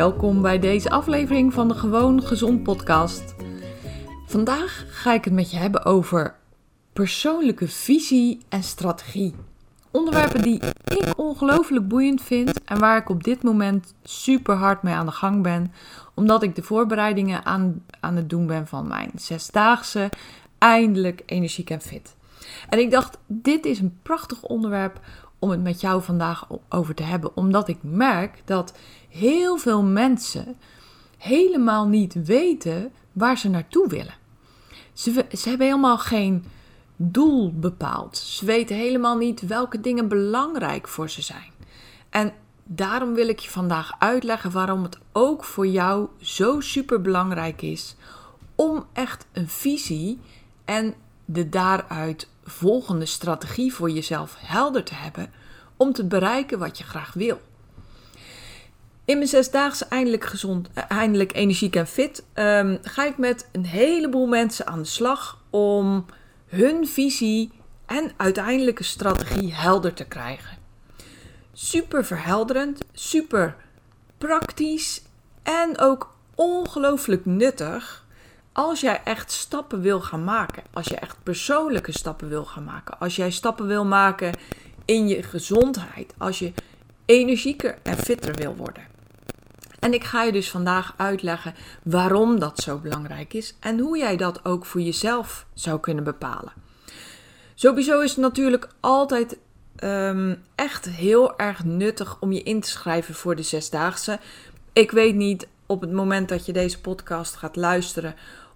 Welkom bij deze aflevering van de Gewoon Gezond podcast. Vandaag ga ik het met je hebben over persoonlijke visie en strategie. Onderwerpen die ik ongelooflijk boeiend vind en waar ik op dit moment super hard mee aan de gang ben, omdat ik de voorbereidingen aan, aan het doen ben van mijn zesdaagse, eindelijk energiek en fit. En ik dacht, dit is een prachtig onderwerp om het met jou vandaag over te hebben, omdat ik merk dat heel veel mensen helemaal niet weten waar ze naartoe willen. Ze, hebben helemaal geen doel bepaald. Ze weten helemaal niet welke dingen belangrijk voor ze zijn. En daarom wil ik je vandaag uitleggen waarom het ook voor jou zo super belangrijk is om echt een visie en de daaruit volgende strategie voor jezelf helder te hebben om te bereiken wat je graag wil. In mijn zesdaagse eindelijk gezond, eh, eindelijk energiek en fit um, ga ik met een heleboel mensen aan de slag om hun visie en uiteindelijke strategie helder te krijgen. Super verhelderend, super praktisch en ook ongelooflijk nuttig als jij echt stappen wil gaan maken. Als je echt persoonlijke stappen wil gaan maken. Als jij stappen wil maken in je gezondheid. Als je energieker en fitter wil worden. En ik ga je dus vandaag uitleggen waarom dat zo belangrijk is en hoe jij dat ook voor jezelf zou kunnen bepalen. Sowieso is het natuurlijk altijd um, echt heel erg nuttig om je in te schrijven voor de zesdaagse. Ik weet niet op het moment dat je deze podcast gaat luisteren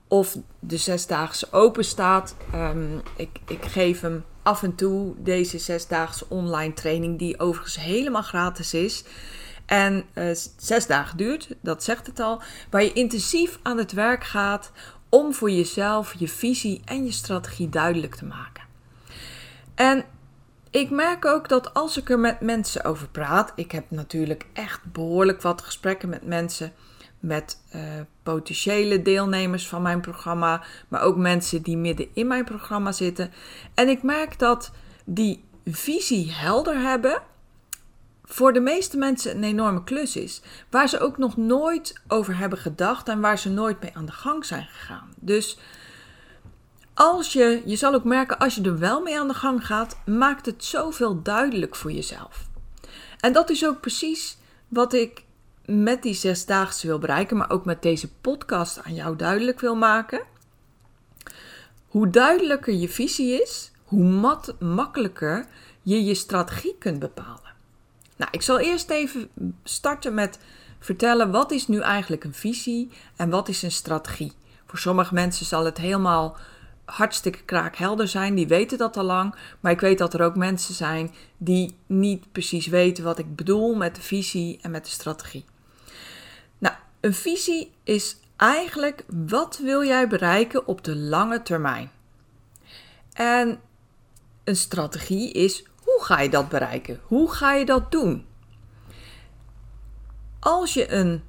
of de zesdaagse open staat. Um, ik, ik geef hem af en toe, deze zesdaagse online training, die overigens helemaal gratis is. En uh, zes dagen duurt, dat zegt het al. Waar je intensief aan het werk gaat om voor jezelf je visie en je strategie duidelijk te maken. En ik merk ook dat als ik er met mensen over praat, ik heb natuurlijk echt behoorlijk wat gesprekken met mensen, met uh, potentiële deelnemers van mijn programma, maar ook mensen die midden in mijn programma zitten. En ik merk dat die visie helder hebben voor de meeste mensen een enorme klus is. Waar ze ook nog nooit over hebben gedacht en waar ze nooit mee aan de gang zijn gegaan. Dus als je, je zal ook merken, als je er wel mee aan de gang gaat, maakt het zoveel duidelijk voor jezelf. En dat is ook precies wat ik met die zesdaagse wil bereiken, maar ook met deze podcast aan jou duidelijk wil maken. Hoe duidelijker je visie is, hoe mat, makkelijker je je strategie kunt bepalen. Nou, ik zal eerst even starten met vertellen wat is nu eigenlijk een visie en wat is een strategie. Voor sommige mensen zal het helemaal hartstikke kraakhelder zijn, die weten dat al lang. Maar ik weet dat er ook mensen zijn die niet precies weten wat ik bedoel met de visie en met de strategie. Een visie is eigenlijk wat wil jij bereiken op de lange termijn. En een strategie is hoe ga je dat bereiken? Hoe ga je dat doen? Als je een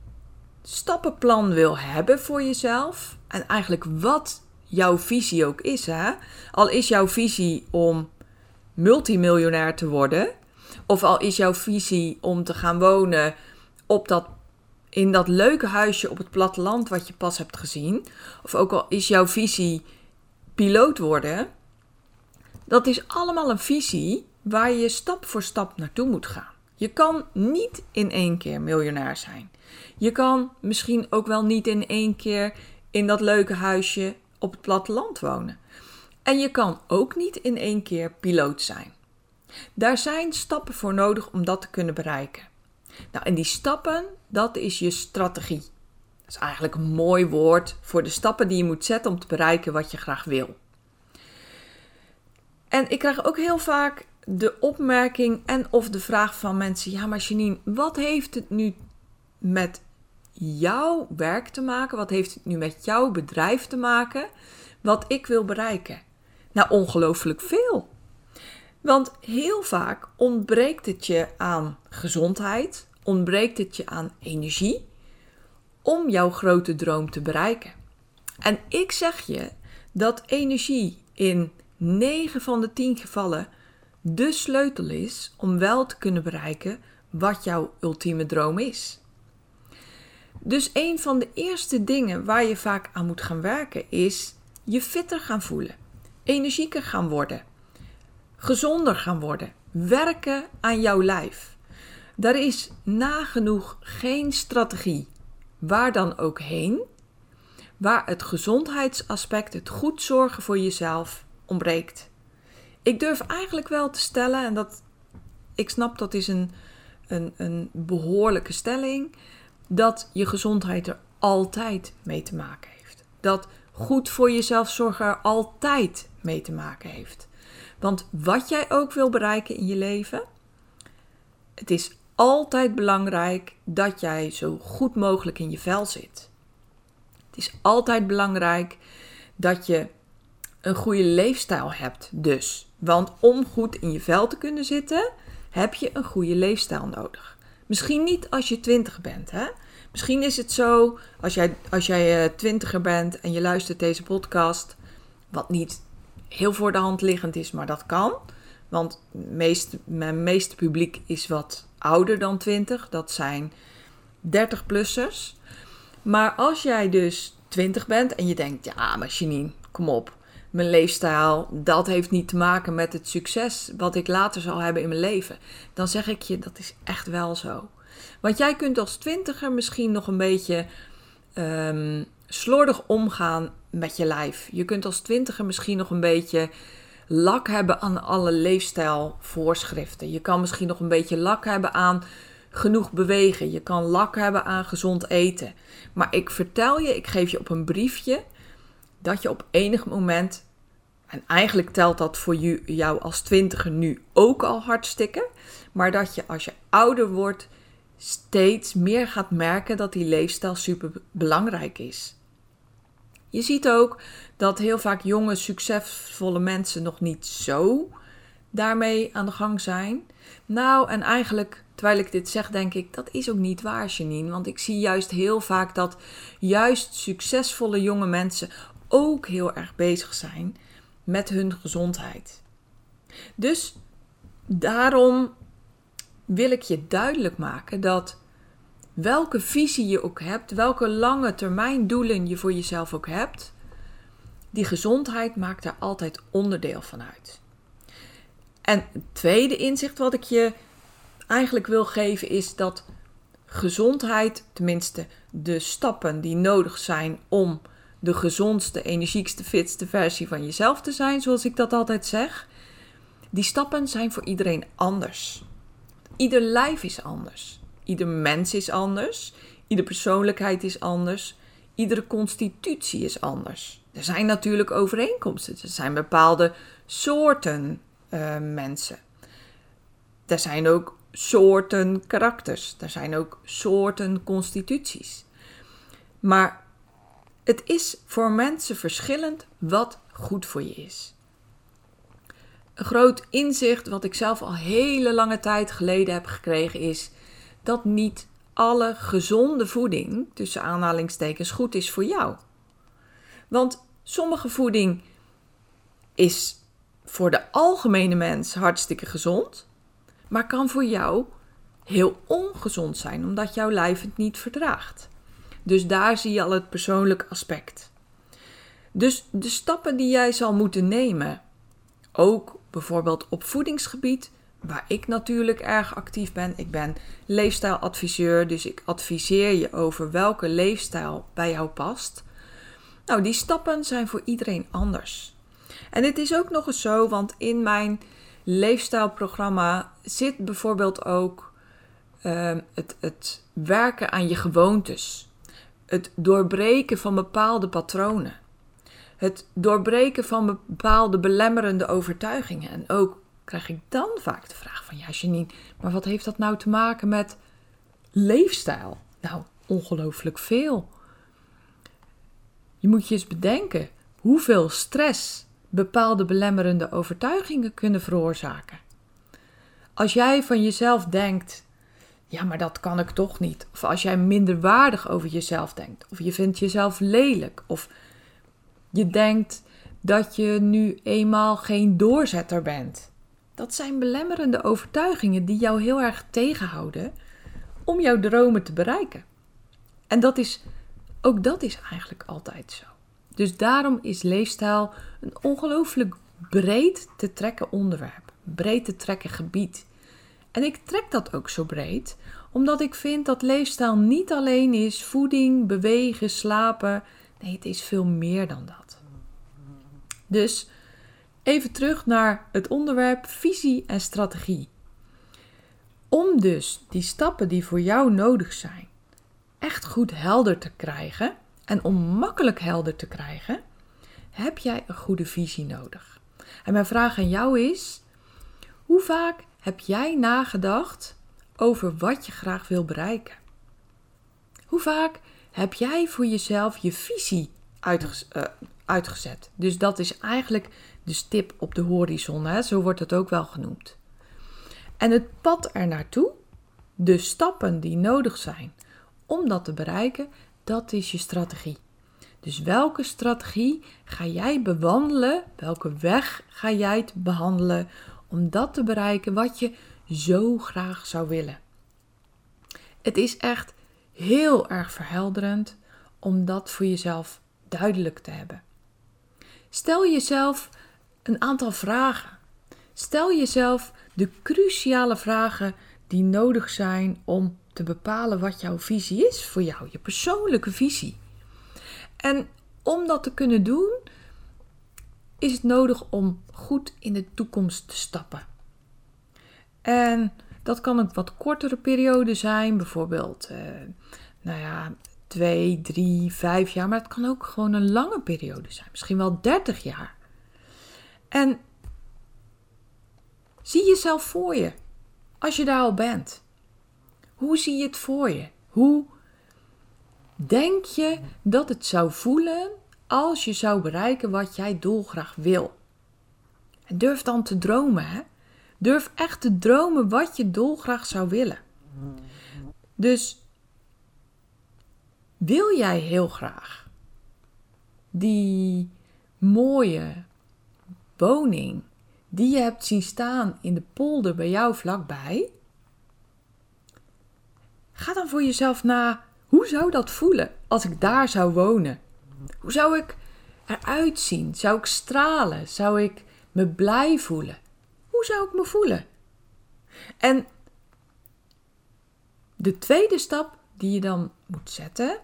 stappenplan wil hebben voor jezelf, en eigenlijk wat jouw visie ook is, hè? al is jouw visie om multimiljonair te worden, of al is jouw visie om te gaan wonen op dat, in dat leuke huisje op het platteland wat je pas hebt gezien, of ook al is jouw visie piloot worden, dat is allemaal een visie waar je stap voor stap naartoe moet gaan. Je kan niet in één keer miljonair zijn. Je kan misschien ook wel niet in één keer in dat leuke huisje op het platteland wonen. En je kan ook niet in één keer piloot zijn. Daar zijn stappen voor nodig om dat te kunnen bereiken. Nou, en die stappen, dat is je strategie. Dat is eigenlijk een mooi woord voor de stappen die je moet zetten om te bereiken wat je graag wil. En ik krijg ook heel vaak de opmerking en of de vraag van mensen: ja, maar Janine, wat heeft het nu met jouw werk te maken? Wat heeft het nu met jouw bedrijf te maken? Wat ik wil bereiken? Nou, ongelooflijk veel. Want heel vaak ontbreekt het je aan gezondheid, ontbreekt het je aan energie om jouw grote droom te bereiken. En ik zeg je dat energie in 9 van de 10 gevallen de sleutel is om wel te kunnen bereiken wat jouw ultieme droom is. Dus een van de eerste dingen waar je vaak aan moet gaan werken is je fitter gaan voelen, energieker gaan worden, gezonder gaan worden, werken aan jouw lijf. Daar is nagenoeg geen strategie, waar dan ook heen, waar het gezondheidsaspect, het goed zorgen voor jezelf, ontbreekt. Ik durf eigenlijk wel te stellen, en dat ik snap dat is een, een, een behoorlijke stelling, dat je gezondheid er altijd mee te maken heeft. Dat goed voor jezelf zorgen er altijd mee te maken heeft. Want wat jij ook wil bereiken in je leven, het is altijd belangrijk dat jij zo goed mogelijk in je vel zit. Het is altijd belangrijk dat je een goede leefstijl hebt, dus. Want om goed in je vel te kunnen zitten, heb je een goede leefstijl nodig. Misschien niet als je twintig bent, hè? Misschien is het zo, als jij, als jij uh, twintiger bent en je luistert deze podcast, wat niet heel voor de hand liggend is, maar dat kan. Want mijn meeste publiek is wat ouder dan 20. Dat zijn 30-plussers. Maar als jij dus 20 bent en je denkt, ja, maar Janine, kom op. Mijn leefstijl, dat heeft niet te maken met het succes wat ik later zal hebben in mijn leven. Dan zeg ik je, dat is echt wel zo. Want jij kunt als twintiger misschien nog een beetje um, slordig omgaan met je lijf. Je kunt als twintiger misschien nog een beetje lak hebben aan alle leefstijlvoorschriften. Je kan misschien nog een beetje lak hebben aan genoeg bewegen. Je kan lak hebben aan gezond eten. Maar ik vertel je, ik geef je op een briefje dat je op enig moment, en eigenlijk telt dat voor jou als twintiger nu ook al hartstikke, maar dat je als je ouder wordt steeds meer gaat merken dat die leefstijl super belangrijk is. Je ziet ook dat heel vaak jonge, succesvolle mensen nog niet zo daarmee aan de gang zijn. Nou, en eigenlijk, terwijl ik dit zeg, denk ik, dat is ook niet waar, Janine. Want ik zie juist heel vaak dat juist succesvolle jonge mensen ook heel erg bezig zijn met hun gezondheid. Dus daarom wil ik je duidelijk maken dat welke visie je ook hebt, welke lange termijn doelen je voor jezelf ook hebt, die gezondheid maakt daar altijd onderdeel van uit. En het tweede inzicht wat ik je eigenlijk wil geven is dat gezondheid, tenminste de stappen die nodig zijn om de gezondste, energiekste, fitste versie van jezelf te zijn, zoals ik dat altijd zeg, die stappen zijn voor iedereen anders. Ieder lijf is anders. Ieder mens is anders. Ieder persoonlijkheid is anders. Iedere constitutie is anders. Er zijn natuurlijk overeenkomsten. Er zijn bepaalde soorten uh, mensen. Er zijn ook soorten karakters. Er zijn ook soorten constituties. Maar het is voor mensen verschillend wat goed voor je is. Een groot inzicht wat ik zelf al hele lange tijd geleden heb gekregen is dat niet alle gezonde voeding, tussen aanhalingstekens, goed is voor jou. Want sommige voeding is voor de algemene mens hartstikke gezond, maar kan voor jou heel ongezond zijn, omdat jouw lijf het niet verdraagt. Dus daar zie je al het persoonlijke aspect. Dus de stappen die jij zal moeten nemen, ook bijvoorbeeld op voedingsgebied, waar ik natuurlijk erg actief ben. Ik ben leefstijladviseur, dus ik adviseer je over welke leefstijl bij jou past. Nou, die stappen zijn voor iedereen anders. En het is ook nog eens zo, want in mijn leefstijlprogramma zit bijvoorbeeld ook uh, het, het werken aan je gewoontes. Het doorbreken van bepaalde patronen. Het doorbreken van bepaalde belemmerende overtuigingen. En ook krijg ik dan vaak de vraag van ja, Janine, maar wat heeft dat nou te maken met leefstijl? Nou, ongelooflijk veel. Je moet je eens bedenken hoeveel stress bepaalde belemmerende overtuigingen kunnen veroorzaken. Als jij van jezelf denkt, ja, maar dat kan ik toch niet. Of als jij minderwaardig over jezelf denkt, of je vindt jezelf lelijk, of je denkt dat je nu eenmaal geen doorzetter bent. Dat zijn belemmerende overtuigingen die jou heel erg tegenhouden om jouw dromen te bereiken. En dat is, ook dat is eigenlijk altijd zo. Dus daarom is leefstijl een ongelooflijk breed te trekken onderwerp, breed te trekken gebied. En ik trek dat ook zo breed, omdat ik vind dat leefstijl niet alleen is voeding, bewegen, slapen. Nee, het is veel meer dan dat. Dus even terug naar het onderwerp visie en strategie. Om dus die stappen die voor jou nodig zijn echt goed helder te krijgen en om makkelijk helder te krijgen, heb jij een goede visie nodig. En mijn vraag aan jou is: hoe vaak heb jij nagedacht over wat je graag wil bereiken? Hoe vaak heb jij voor jezelf je visie uh, uitgezet? Dus dat is eigenlijk de stip op de horizon, hè? zo wordt het ook wel genoemd. En het pad er naartoe, de stappen die nodig zijn om dat te bereiken, dat is je strategie. Dus welke strategie ga jij bewandelen? Welke weg ga jij te behandelen om dat te bereiken wat je zo graag zou willen? Het is echt heel erg verhelderend om dat voor jezelf duidelijk te hebben. Stel jezelf een aantal vragen. Stel jezelf de cruciale vragen die nodig zijn om te bepalen wat jouw visie is voor jou, je persoonlijke visie. En om dat te kunnen doen, is het nodig om goed in de toekomst te stappen. En dat kan een wat kortere periode zijn, bijvoorbeeld, uh, nou ja, twee, drie, vijf jaar, maar het kan ook gewoon een lange periode zijn, misschien wel 30 jaar. En zie jezelf voor je als je daar al bent. Hoe zie je het voor je? Hoe denk je dat het zou voelen als je zou bereiken wat jij dolgraag wil? En durf dan te dromen, hè? Durf echt te dromen wat je dolgraag zou willen. Dus wil jij heel graag die mooie woning die je hebt zien staan in de polder bij jou vlakbij? Ga dan voor jezelf na, hoe zou dat voelen als ik daar zou wonen? Hoe zou ik eruit zien? Zou ik stralen? Zou ik me blij voelen? Hoe zou ik me voelen? En de tweede stap die je dan moet zetten,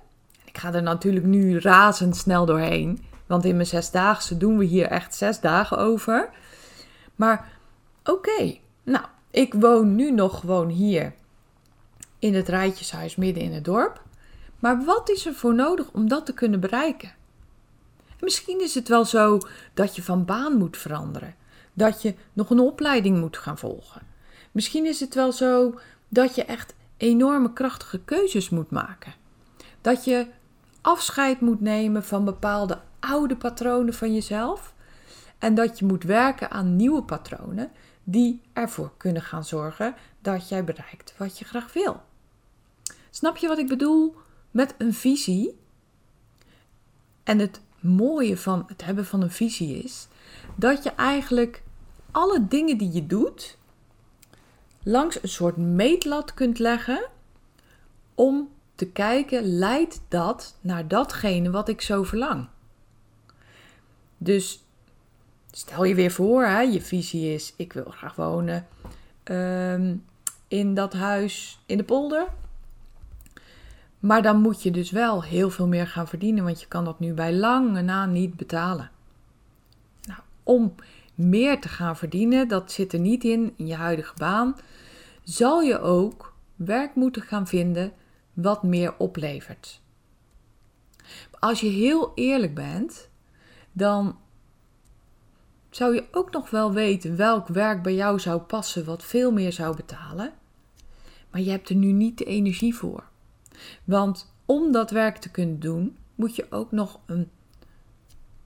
ik ga er natuurlijk nu razendsnel doorheen, want in mijn zesdaagse doen we hier echt zes dagen over. Maar oké, nou, ik woon nu nog gewoon hier in het rijtjeshuis midden in het dorp. Maar wat is er voor nodig om dat te kunnen bereiken? Misschien is het wel zo dat je van baan moet veranderen, dat je nog een opleiding moet gaan volgen. Misschien is het wel zo dat je echt enorme krachtige keuzes moet maken. Dat je afscheid moet nemen van bepaalde oude patronen van jezelf en dat je moet werken aan nieuwe patronen die ervoor kunnen gaan zorgen dat jij bereikt wat je graag wil. Snap je wat ik bedoel met een visie? En het mooie van het hebben van een visie is dat je eigenlijk alle dingen die je doet langs een soort meetlat kunt leggen om te kijken, leidt dat naar datgene wat ik zo verlang? Dus stel je weer voor, hè, je visie is: ik wil graag wonen ehm, in dat huis in de polder. Maar dan moet je dus wel heel veel meer gaan verdienen, want je kan dat nu bij lange na niet betalen. Nou, om meer te gaan verdienen, dat zit er niet in in je huidige baan, zal je ook werk moeten gaan vinden wat meer oplevert. Als je heel eerlijk bent, dan zou je ook nog wel weten welk werk bij jou zou passen wat veel meer zou betalen. Maar je hebt er nu niet de energie voor. Want om dat werk te kunnen doen, moet je ook nog een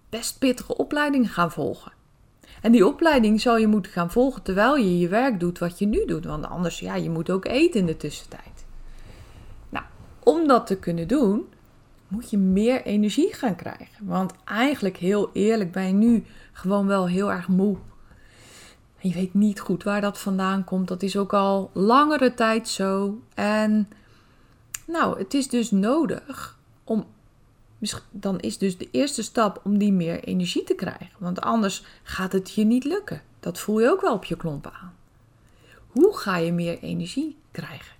best pittige opleiding gaan volgen. En die opleiding zal je moeten gaan volgen terwijl je je werk doet wat je nu doet. Want anders, ja, je moet ook eten in de tussentijd. Nou, om dat te kunnen doen, moet je meer energie gaan krijgen. Want eigenlijk, heel eerlijk, ben je nu gewoon wel heel erg moe. Je weet niet goed waar dat vandaan komt. Dat is ook al langere tijd zo. En nou, het is dus nodig om. Dan is dus de eerste stap om die meer energie te krijgen. Want anders gaat het je niet lukken. Dat voel je ook wel op je klompen aan. Hoe ga je meer energie krijgen?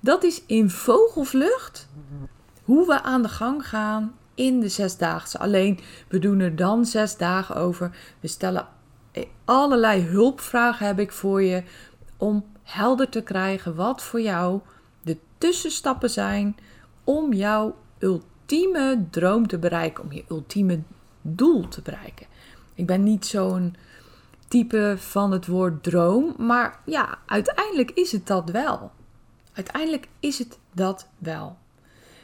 Dat is in vogelvlucht hoe we aan de gang gaan in de zesdaagse. Alleen we doen er dan zes dagen over. We stellen allerlei hulpvragen heb ik voor je om helder te krijgen wat voor jou de tussenstappen zijn om jouw ultieme droom te bereiken, om je ultieme doel te bereiken. Ik ben niet zo'n type van het woord droom, maar ja, uiteindelijk is het dat wel. Uiteindelijk is het dat wel.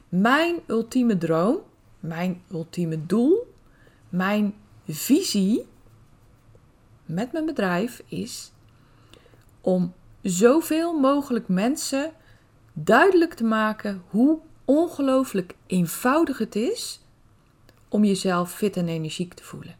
Mijn ultieme droom, mijn ultieme doel, mijn visie met mijn bedrijf is om zoveel mogelijk mensen duidelijk te maken hoe ongelooflijk eenvoudig het is om jezelf fit en energiek te voelen.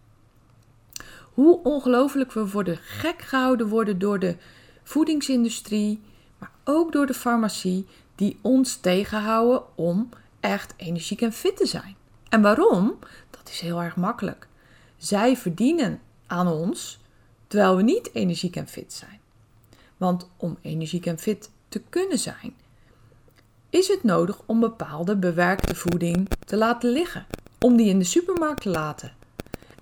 Hoe ongelooflijk we worden gek gehouden worden door de voedingsindustrie, maar ook door de farmacie, die ons tegenhouden om echt energiek en fit te zijn. En waarom? Dat is heel erg makkelijk. Zij verdienen aan ons terwijl we niet energiek en fit zijn. Want om energiek en fit te kunnen zijn, is het nodig om bepaalde bewerkte voeding te laten liggen, om die in de supermarkt te laten.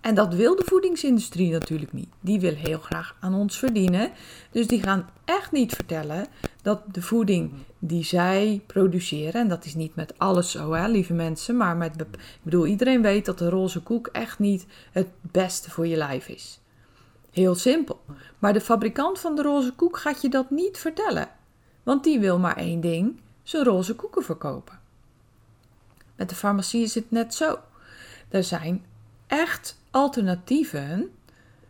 En dat wil de voedingsindustrie natuurlijk niet. Die wil heel graag aan ons verdienen. Dus die gaan echt niet vertellen dat de voeding die zij produceren, en dat is niet met alles zo, hè, lieve mensen, maar met, ik bedoel, iedereen weet dat de roze koek echt niet het beste voor je lijf is. Heel simpel. Maar de fabrikant van de roze koek gaat je dat niet vertellen. Want die wil maar één ding: zijn roze koeken verkopen. Met de farmacie is het net zo. Er zijn echt alternatieven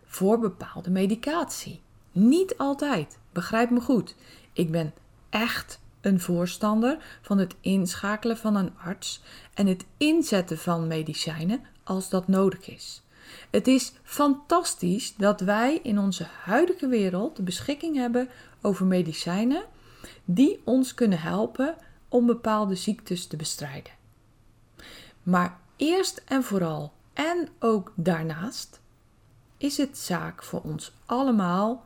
voor bepaalde medicatie. Niet altijd, begrijp me goed. Ik ben echt een voorstander van het inschakelen van een arts en het inzetten van medicijnen als dat nodig is. Het is fantastisch dat wij in onze huidige wereld de beschikking hebben over medicijnen die ons kunnen helpen om bepaalde ziektes te bestrijden. Maar eerst en vooral en ook daarnaast is het zaak voor ons allemaal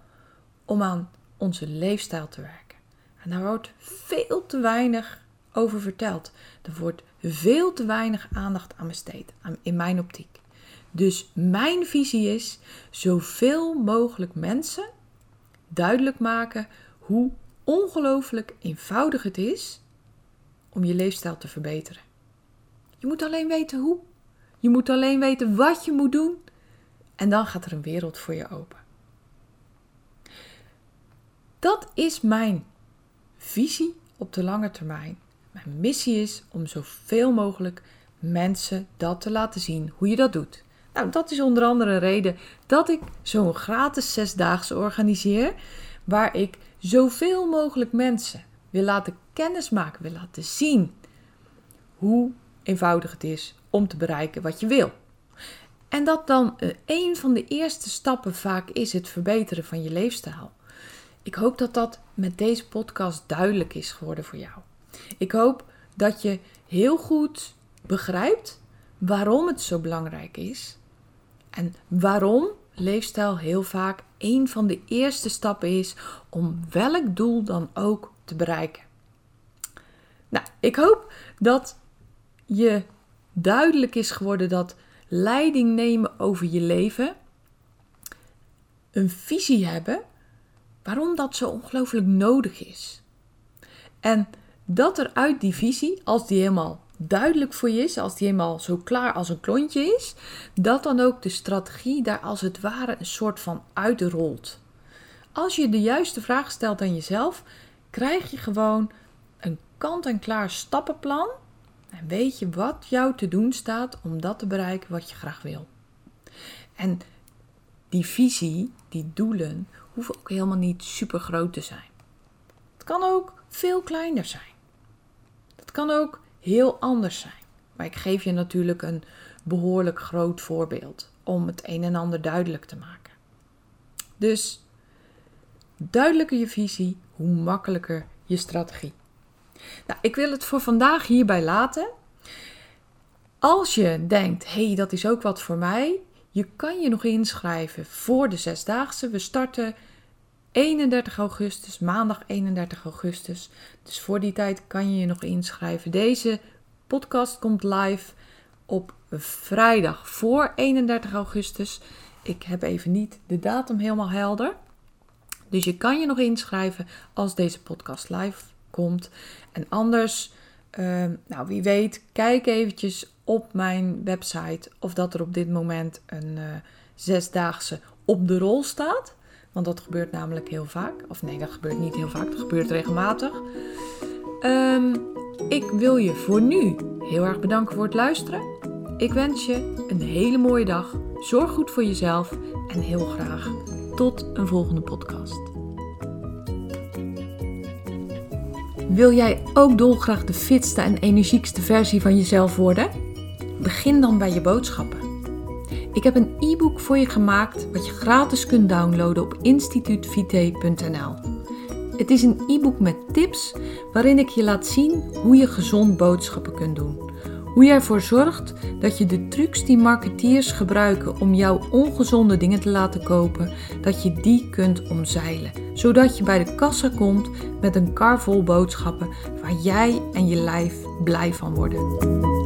om aan onze leefstijl te werken. En daar wordt veel te weinig over verteld. Er wordt veel te weinig aandacht aan besteed, in mijn optiek. Dus mijn visie is zoveel mogelijk mensen duidelijk maken hoe ongelooflijk eenvoudig het is om je leefstijl te verbeteren. Je moet alleen weten hoe. Je moet alleen weten wat je moet doen. En dan gaat er een wereld voor je open. Dat is mijn visie op de lange termijn. Mijn missie is om zoveel mogelijk mensen dat te laten zien hoe je dat doet. Nou, dat is onder andere een reden dat ik zo'n gratis zesdaagse organiseer, waar ik zoveel mogelijk mensen wil laten kennismaken, wil laten zien hoe eenvoudig het is om te bereiken wat je wil. En dat dan eh, een van de eerste stappen vaak is het verbeteren van je leefstijl. Ik hoop dat dat met deze podcast duidelijk is geworden voor jou. Ik hoop dat je heel goed begrijpt waarom het zo belangrijk is en waarom leefstijl heel vaak een van de eerste stappen is om welk doel dan ook te bereiken. Nou, ik hoop dat je duidelijk is geworden dat leiding nemen over je leven, een visie hebben, waarom dat zo ongelooflijk nodig is. En dat er uit die visie, als die helemaal duidelijk voor je is, als die helemaal zo klaar als een klontje is, dat dan ook de strategie daar als het ware een soort van uitrolt. Als je de juiste vraag stelt aan jezelf, krijg je gewoon een kant-en-klaar stappenplan en weet je wat jou te doen staat om dat te bereiken wat je graag wil. En die visie, die doelen, hoeven ook helemaal niet super groot te zijn. Het kan ook veel kleiner zijn. Het kan ook heel anders zijn. Maar ik geef je natuurlijk een behoorlijk groot voorbeeld om het een en ander duidelijk te maken. Dus duidelijker je visie, hoe makkelijker je strategie. Nou, ik wil het voor vandaag hierbij laten. Als je denkt, hé, hey, dat is ook wat voor mij, je kan je nog inschrijven voor de zesdaagse. We starten 31 augustus, maandag 31 augustus. Dus voor die tijd kan je je nog inschrijven. Deze podcast komt live op vrijdag voor 31 augustus. Ik heb even niet de datum helemaal helder. Dus je kan je nog inschrijven als deze podcast live komt. En anders, ehm, nou wie weet, kijk eventjes op mijn website of dat er op dit moment een uh, zesdaagse op de rol staat. Want dat gebeurt namelijk heel vaak. Of nee, dat gebeurt niet heel vaak, dat gebeurt regelmatig. Um, ik wil je voor nu heel erg bedanken voor het luisteren. Ik wens je een hele mooie dag. Zorg goed voor jezelf en heel graag tot een volgende podcast. Wil jij ook dolgraag de fitste en energiekste versie van jezelf worden? Begin dan bij je boodschappen. Ik heb een e-book voor je gemaakt wat je gratis kunt downloaden op instituutvite.nl. Het is een e-book met tips waarin ik je laat zien hoe je gezond boodschappen kunt doen. Hoe je ervoor zorgt dat je de trucs die marketeers gebruiken om jouw ongezonde dingen te laten kopen, dat je die kunt omzeilen. Zodat je bij de kassa komt met een kar vol boodschappen waar jij en je lijf blij van worden.